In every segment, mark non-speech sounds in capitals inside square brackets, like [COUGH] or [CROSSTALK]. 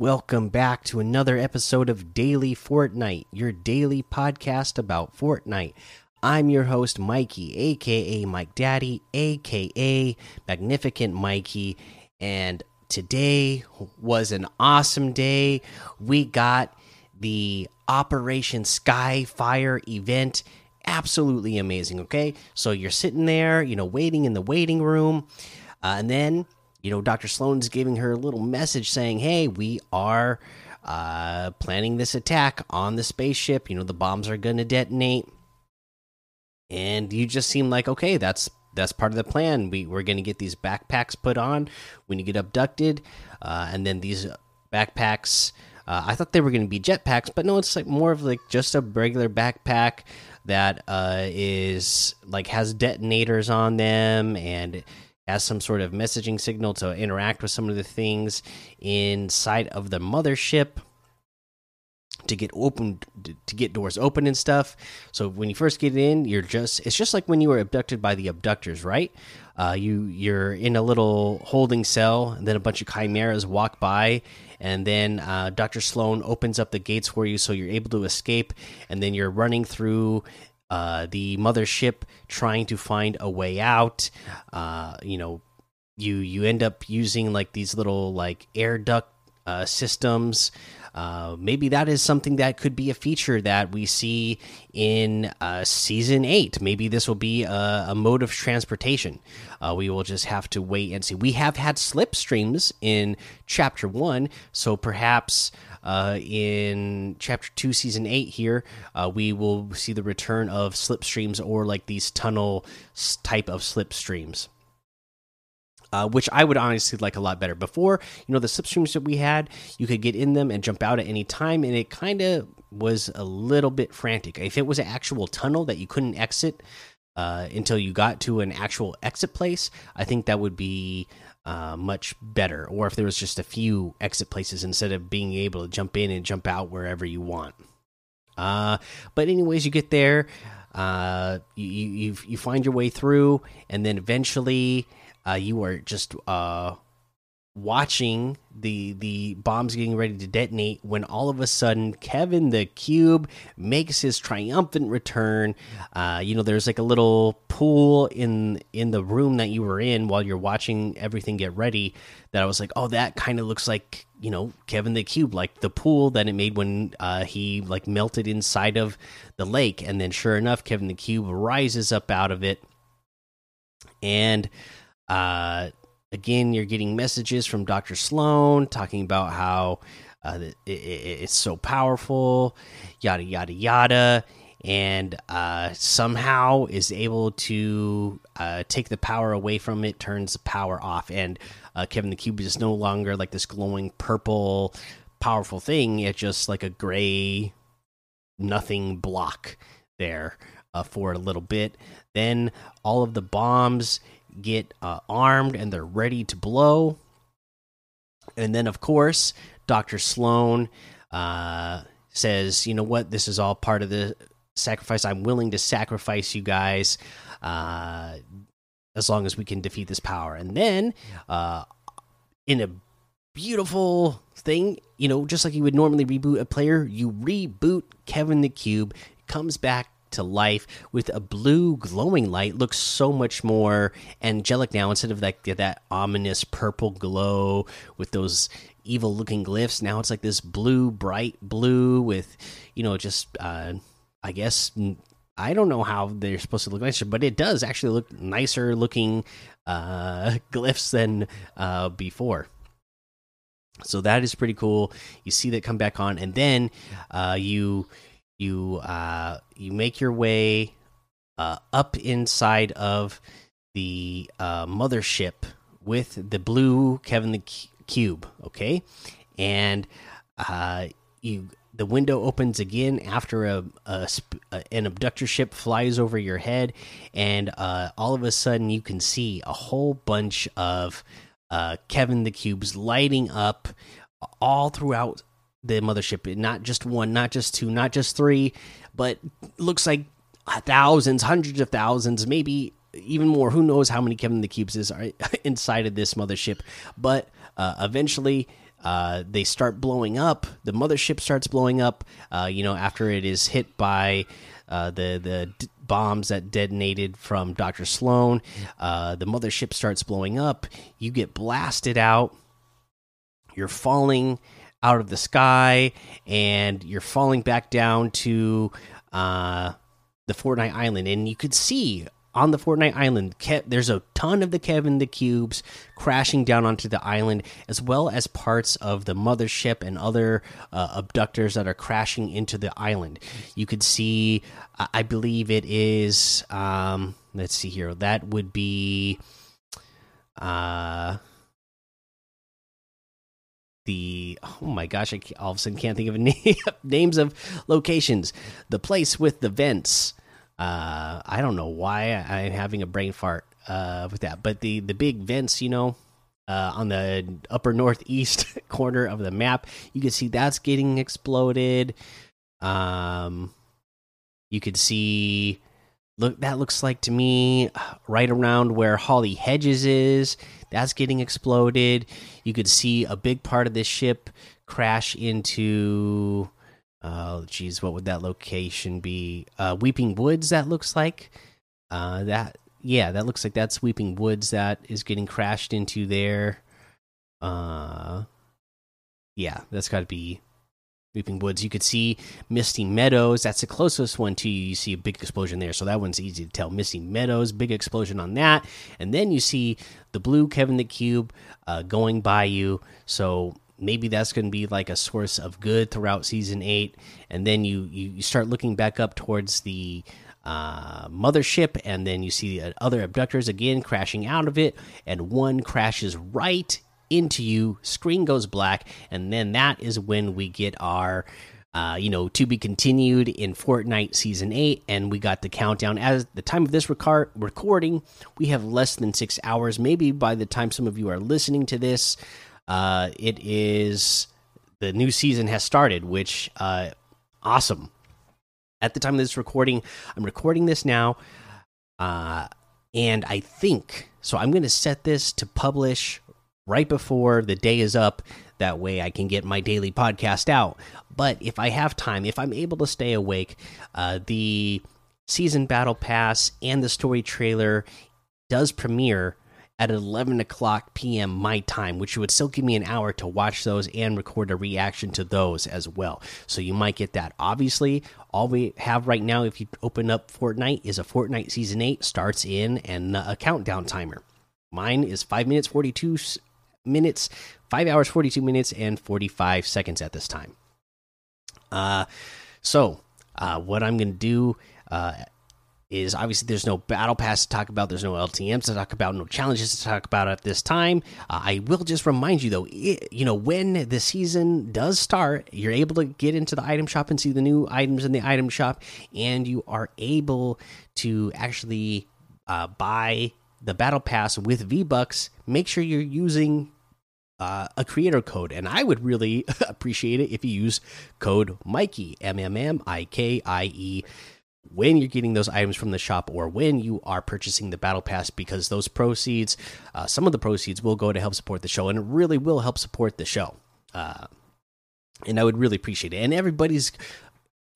Welcome back to another episode of Daily Fortnite, your daily podcast about Fortnite. I'm your host, Mikey, aka Mike Daddy, aka Magnificent Mikey, and today was an awesome day. We got the Operation Skyfire event. Absolutely amazing, okay? So you're sitting there, you know, waiting in the waiting room, uh, and then you know, Dr. Slone's giving her a little message saying, hey, we are uh, planning this attack on the spaceship. You know, the bombs are going to detonate. And you just seem like, okay, that's that's part of the plan. We, we're going to get these backpacks put on when you get abducted. Uh, and then these backpacks, uh, I thought they were going to be jetpacks, but no, it's like more of like just a regular backpack that uh, is like has detonators on them and has some sort of messaging signal to interact with some of the things inside of the mothership to get open to get doors open and stuff. So when you first get in you're just it's just like when you were abducted by the abductors right? Uh, you you're in a little holding cell and then a bunch of chimeras walk by and then uh, dr slone opens up the gates for you so you're able to escape and then you're running through uh, the mothership trying to find a way out. Uh, you know, you you end up using like these little like air duct uh, systems. Uh, maybe that is something that could be a feature that we see in uh, season eight. Maybe this will be a, a mode of transportation. Uh, we will just have to wait and see. We have had slipstreams in chapter one, so perhaps uh, in chapter two, season eight, here uh, we will see the return of slipstreams or like these tunnel type of slipstreams. Uh, which I would honestly like a lot better. Before, you know, the slipstreams that we had, you could get in them and jump out at any time, and it kind of was a little bit frantic. If it was an actual tunnel that you couldn't exit uh, until you got to an actual exit place, I think that would be uh, much better. Or if there was just a few exit places instead of being able to jump in and jump out wherever you want. Uh, but anyways, you get there, uh, you, you you find your way through, and then eventually, uh, you are just uh watching the the bombs getting ready to detonate when all of a sudden Kevin the Cube makes his triumphant return. Uh, you know, there's like a little pool in in the room that you were in while you're watching everything get ready. That I was like, oh, that kind of looks like you know Kevin the Cube, like the pool that it made when uh, he like melted inside of the lake. And then, sure enough, Kevin the Cube rises up out of it, and uh again, you're getting messages from Dr. Slone talking about how uh, it, it, it's so powerful, yada, yada, yada. And uh, somehow is able to uh, take the power away from it, turns the power off. And uh, Kevin the Cube is no longer like this glowing purple, powerful thing. It's just like a gray, nothing block there uh, for a little bit. Then all of the bombs get uh, armed and they're ready to blow. And then, of course, Dr. Slone uh, says, You know what? This is all part of the sacrifice. I'm willing to sacrifice you guys uh, as long as we can defeat this power. And then, uh, in a beautiful thing, you know, just like you would normally reboot a player, you reboot Kevin the Cube, comes back to life with a blue glowing light looks so much more angelic now. Instead of like that ominous purple glow with those evil looking glyphs now it's like this blue bright blue with you know just uh i guess i don't know how they're supposed to look nicer but it does actually look nicer looking uh [LAUGHS] glyphs than uh before. So that is pretty cool. You see that come back on and then uh you you uh, you make your way uh, up inside of the uh, mothership with the blue Kevin the cube. Okay, and uh, you the window opens again after a, a, an abductor ship flies over your head, and uh, all of a sudden you can see a whole bunch of uh, Kevin the cubes lighting up all throughout the mothership. Not just one, not just two, not just three, but looks like thousands, hundreds of thousands, maybe even more. Who knows how many Kevin the Cubes is [LAUGHS] inside of this mothership? But uh, eventually, uh, they start blowing up. The mothership starts blowing up. Uh, you know, after it is hit by uh, the the bombs that detonated from Doctor Slone, uh, the mothership starts blowing up. You get blasted out. You're falling out of the sky, and you're falling back down to uh, the Fortnite Island, and you could see on the Fortnite Island. there's a ton of the Kevin the Cubes crashing down onto the island, as well as parts of the mothership and other uh, abductors that are crashing into the island. You could see, I believe it is. Um, let's see here. That would be. Uh, the oh my gosh, I all of a sudden can't think of [LAUGHS] name, names of locations. The place with the vents. Uh, I don't know why I'm having a brain fart uh, with that, but the the big vents, you know, uh, on the upper northeast [LAUGHS] corner of the map, you can see that's getting exploded. Um, you could see look that looks like to me right around where Holly Hedges is. That's getting exploded. You could see a big part of this ship crash into uh, geez, what would that location be? Uh, Weeping Woods. That looks like. Uh, that yeah, that looks like that's Weeping Woods that is getting crashed into there. Uh, yeah, that's got to be Weeping Woods. You could see Misty Meadows. That's the closest one to you. You see a big explosion there, so that one's easy to tell. Misty Meadows, big explosion on that, and then you see the blue Kevin the Cube uh, going by you. So maybe that's going to be like a source of good throughout season eight and then you you start looking back up towards the uh, mothership and then you see other abductors again crashing out of it and one crashes right into you screen goes black and then that is when we get our uh, you know, to be continued in Fortnite Season 8, and we got the countdown. As the time of this recording, we have less than six hours. Maybe by the time some of you are listening to this, uh, it is the new season has started, which uh, awesome. At the time of this recording, I'm recording this now, uh, and I think so. I'm going to set this to publish right before the day is up. That way, I can get my daily podcast out. But if I have time, if I'm able to stay awake, uh, the season battle pass and the story trailer does premiere at 11 o'clock p.m. my time, which would still give me an hour to watch those and record a reaction to those as well. So you might get that. Obviously, all we have right now, if you open up Fortnite, is a Fortnite Season 8 starts in and a countdown timer. Mine is 5 minutes, 42 minutes, 5 hours, 42 minutes, and 45 seconds at this time. Uh, so, uh, what I'm going to do. Uh, is obviously there's no battle pass to talk about, there's no LTMs to talk about, no challenges to talk about at this time. Uh, I will just remind you though, it, you know, when the season does start, you're able to get into the item shop and see the new items in the item shop, and you are able to actually uh, buy the battle pass with V Bucks. Make sure you're using uh, a creator code, and I would really [LAUGHS] appreciate it if you use code Mikey M M M I K I E when you're getting those items from the shop or when you are purchasing the battle pass because those proceeds uh, some of the proceeds will go to help support the show and it really will help support the show. Uh, and i would really appreciate it. And everybody's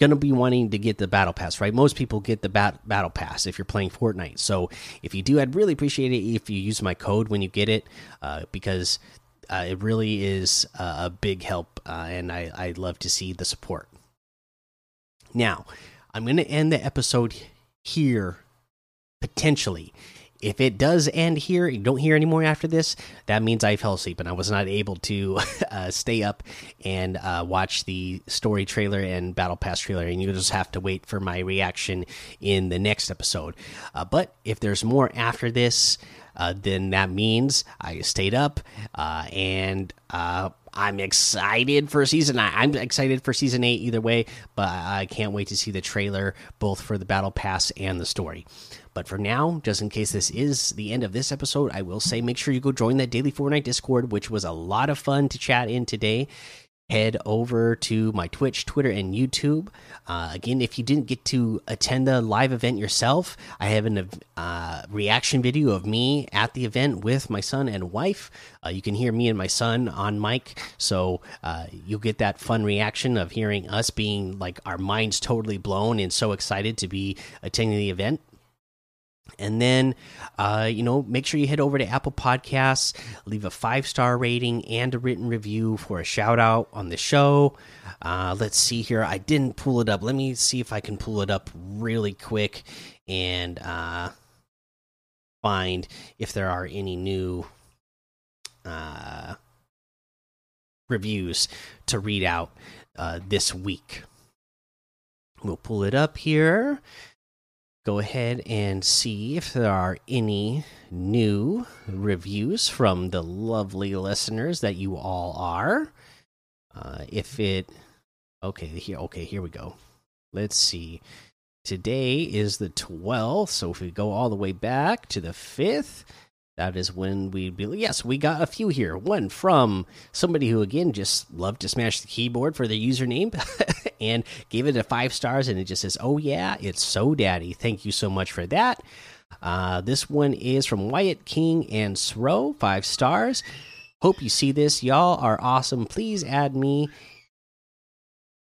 gonna be wanting to get the battle pass right? Most people get the bat battle pass if you're playing fortnite. So if you do i'd really appreciate it if you use my code when you get it uh, because uh, it really is a big help uh, and I, i love to see the support now I'm going to end the episode here potentially. If it does end here, you don't hear anymore after this, that means I fell asleep and I was not able to [LAUGHS] uh, stay up and uh, watch the story trailer and battle pass trailer, and you just have to wait for my reaction in the next episode. Uh, but if there's more after this, uh, then that means I stayed up uh, and uh, I'm excited for season nine. I'm excited for season eight either way, but I can't wait to see the trailer both for the battle pass and the story. But for now, just in case this is the end of this episode, I will say make sure you go join that daily Fortnite Discord, which was a lot of fun to chat in today. Head over to my Twitch, Twitter, and YouTube. Uh, again, if you didn't get to attend the live event yourself, I have a uh, reaction video of me at the event with my son and wife. Uh, you can hear me and my son on mic, so uh, you'll get that fun reaction of hearing us being like our minds totally blown and so excited to be attending the event. And then, uh, you know, make sure you head over to Apple Podcasts, leave a five star rating and a written review for a shout out on the show. Uh, let's see here. I didn't pull it up. Let me see if I can pull it up really quick and uh, find if there are any new uh, reviews to read out uh, this week. We'll pull it up here go ahead and see if there are any new reviews from the lovely listeners that you all are. Uh, if it, okay, here, okay, here we go. Let's see. Today is the 12th, so if we go all the way back to the 5th, that is when we'd be yes we got a few here one from somebody who again just loved to smash the keyboard for their username [LAUGHS] and gave it a five stars and it just says oh yeah it's so daddy. Thank you so much for that. Uh, this one is from wyatt king and sro five stars. Hope you see this. Y'all are awesome. Please add me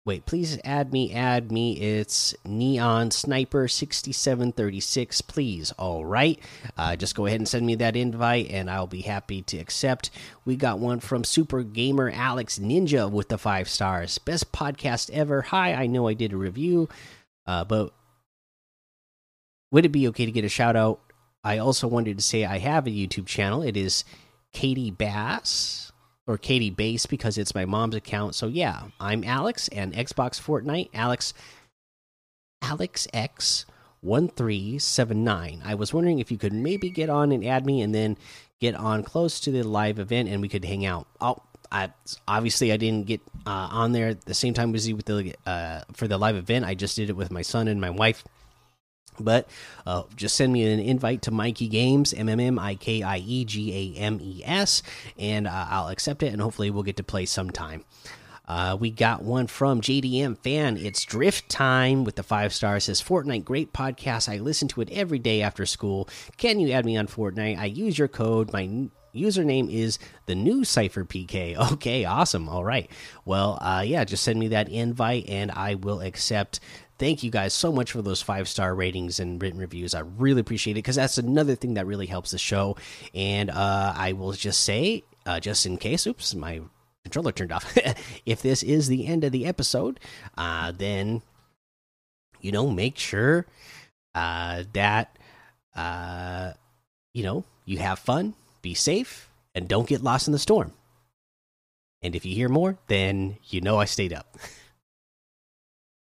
Wait, please add me, add me. It's Neon Sniper 6736, please. All right. Uh, just go ahead and send me that invite, and I'll be happy to accept. We got one from Super Gamer Alex Ninja with the five stars. Best podcast ever. Hi, I know I did a review, uh, but would it be okay to get a shout out? I also wanted to say I have a YouTube channel. It is Katie Bass or Katie Base because it's my mom's account. So yeah, I'm Alex and Xbox Fortnite. Alex Alex X one three seven nine. I was wondering if you could maybe get on and add me, and then get on close to the live event, and we could hang out. Oh, I obviously I didn't get uh, on there at the same time as you with the uh, for the live event. I just did it with my son and my wife. But uh, just send me an invite to Mikey Games, M M M I K I E G A M E S, and uh, I'll accept it, and hopefully we'll get to play sometime. Uh, we got one from JDM fan. It's Drift Time with the five stars. Says Fortnite, great podcast. I listen to it every day after school. Can you add me on Fortnite? I use your code. My username is the new Cipher PK. [LAUGHS] Okay, awesome. All right. Well, uh, yeah, just send me that invite and I will accept thank you guys so much for those five star ratings and written reviews. I really appreciate it because that's another thing that really helps the show. And uh, I will just say, uh, just in case, oops, my controller turned off. [LAUGHS] if this is the end of the episode, uh, then you know, make sure uh, that uh, you know you have fun, be safe, and don't get lost in the storm. And if you hear more, then you know I stayed up. [LAUGHS]